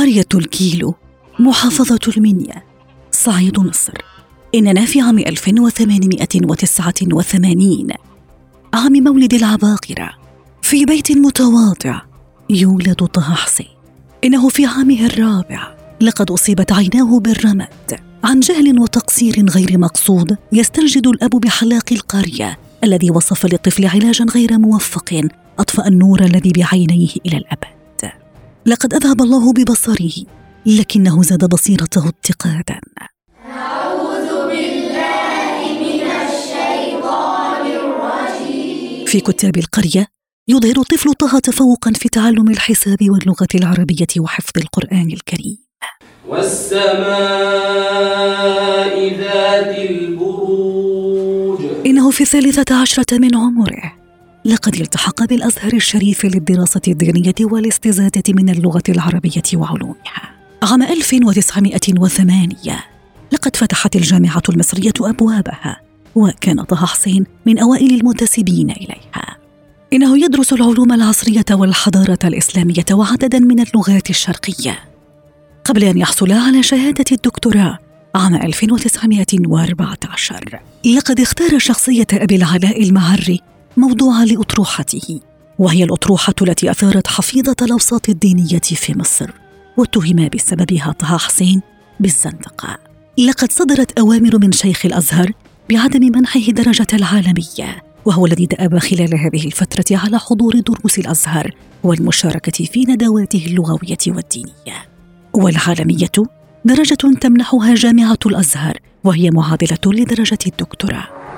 قرية الكيلو محافظة المنيا. صعيد مصر. إننا في عام 1889 عام مولد العباقرة. في بيت متواضع. يولد طه حسين إنه في عامه الرابع. لقد أصيبت عيناه بالرمد عن جهل وتقصير غير مقصود يستنجد الأب بحلاق القرية الذي وصف للطفل علاجا غير موفق أطفأ النور الذي بعينيه إلى الأبد. لقد أذهب الله ببصره لكنه زاد بصيرته اتقادا. في كتاب القرية يظهر الطفل طه تفوقا في تعلم الحساب واللغة العربية وحفظ القرآن الكريم. والسماء ذات البروج. إنه في الثالثة عشرة من عمره. لقد التحق بالأزهر الشريف للدراسة الدينية والاستزادة من اللغة العربية وعلومها. عام 1908 لقد فتحت الجامعة المصرية أبوابها وكان طه حسين من أوائل المنتسبين إليها. إنه يدرس العلوم العصرية والحضارة الإسلامية وعددا من اللغات الشرقية. قبل أن يحصل على شهادة الدكتوراه عام 1914 لقد اختار شخصية أبي العلاء المعري موضوعا لأطروحته وهي الأطروحة التي أثارت حفيظة الأوساط الدينية في مصر واتهم بسببها طه حسين بالزندقة. لقد صدرت أوامر من شيخ الأزهر بعدم منحه درجة العالمية وهو الذي دأب خلال هذه الفترة على حضور دروس الأزهر والمشاركة في ندواته اللغوية والدينية. والعالمية درجة تمنحها جامعة الأزهر وهي معادلة لدرجة الدكتوراه.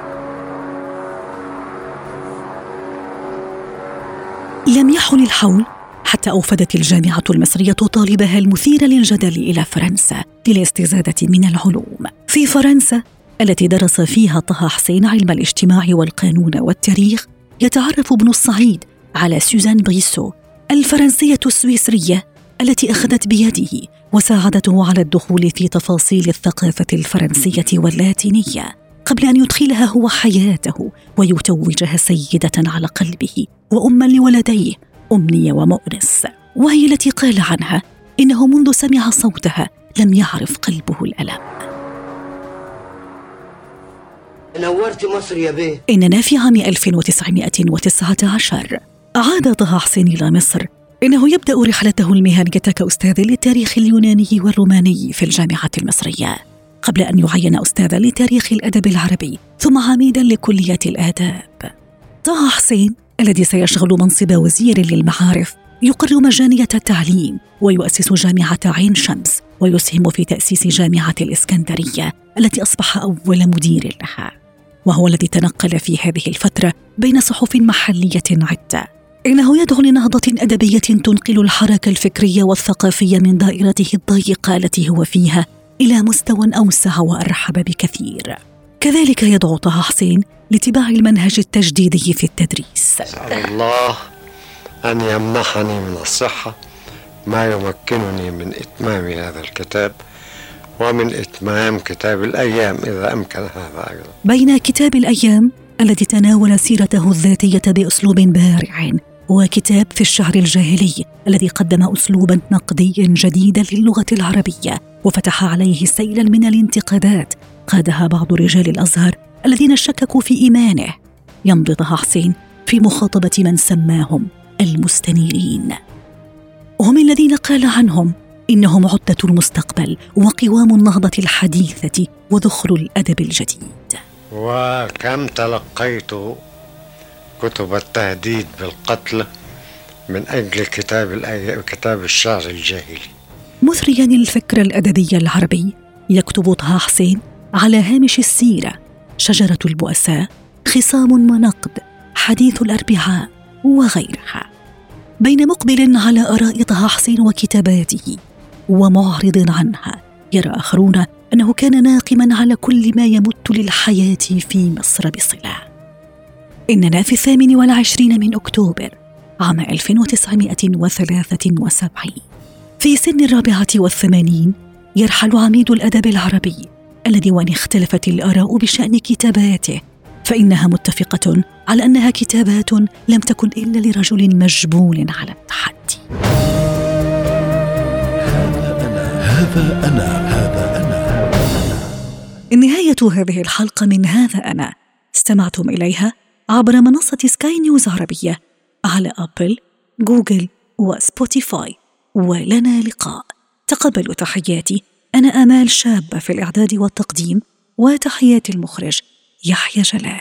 لم يحل الحول حتى أوفدت الجامعة المصرية طالبها المثير للجدل إلى فرنسا للاستزادة من العلوم. في فرنسا التي درس فيها طه حسين علم الاجتماع والقانون والتاريخ يتعرف ابن الصعيد على سوزان بريسو الفرنسية السويسرية التي أخذت بيده وساعدته على الدخول في تفاصيل الثقافة الفرنسية واللاتينية قبل أن يدخلها هو حياته ويتوجها سيدة على قلبه وأما لولديه أمنية ومؤنس. وهي التي قال عنها إنه منذ سمع صوتها لم يعرف قلبه الألم. نورت مصر يا بيه. إننا في عام 1919 عاد طه حسين إلى مصر. إنه يبدأ رحلته المهنية كأستاذ للتاريخ اليوناني والروماني في الجامعة المصرية. قبل أن يعين أستاذا لتاريخ الأدب العربي ثم عميدا لكلية الآداب. طه حسين الذي سيشغل منصب وزير للمعارف يقر مجانية التعليم ويؤسس جامعة عين شمس ويسهم في تأسيس جامعة الإسكندرية التي أصبح أول مدير لها. وهو الذي تنقل في هذه الفترة بين صحف محلية عدة. إنه يدعو لنهضة أدبية تنقل الحركة الفكرية والثقافية من دائرته الضيقة التي هو فيها إلى مستوى أوسع وأرحب بكثير. كذلك يدعو طه حسين لاتباع المنهج التجديدي في التدريس. أسأل الله أن يمنحني من الصحة ما يمكنني من إتمام هذا الكتاب ومن إتمام كتاب الأيام إذا أمكن هذا أيضا. بين كتاب الأيام الذي تناول سيرته الذاتية بأسلوب بارع وكتاب في الشعر الجاهلي الذي قدم أسلوبا نقديا جديدا للغة العربية وفتح عليه سيلا من الانتقادات. قادها بعض رجال الأزهر الذين شككوا في إيمانه. يمضي طه حسين في مخاطبة من سماهم المستنيرين. هم الذين قال عنهم إنهم عدة المستقبل وقوام النهضة الحديثة وذخر الأدب الجديد. وكم تلقيت كتب التهديد بالقتل من أجل كتاب. كتاب الشعر الجاهلي. مثريا الفكر الأدبي العربي يكتب طه حسين على هامش السيرة. شجرة البؤساء خصام ونقد حديث الأربعاء وغيرها. بين مقبل على آراء طه حسين وكتاباته ومعرض عنها يرى آخرون أنه كان ناقما على كل ما يمت للحياة في مصر بصلة. إننا في الثامن والعشرين من أكتوبر عام 1973 في سن الرابعة والثمانين يرحل عميد الأدب العربي الذي وإن اختلفت الآراء بشأن كتاباته فإنها متفقة على أنها كتابات لم تكن إلا لرجل مجبول على التحدي. هذا أنا هذا أنا. نهاية هذه الحلقة من هذا أنا. استمعتم إليها؟ عبر منصة سكاي نيوز عربية. على أبل، جوجل وسبوتيفاي. ولنا لقاء. تقبلوا تحياتي. أنا آمال شابة في الإعداد والتقديم وتحيات المخرج يحيى جلال.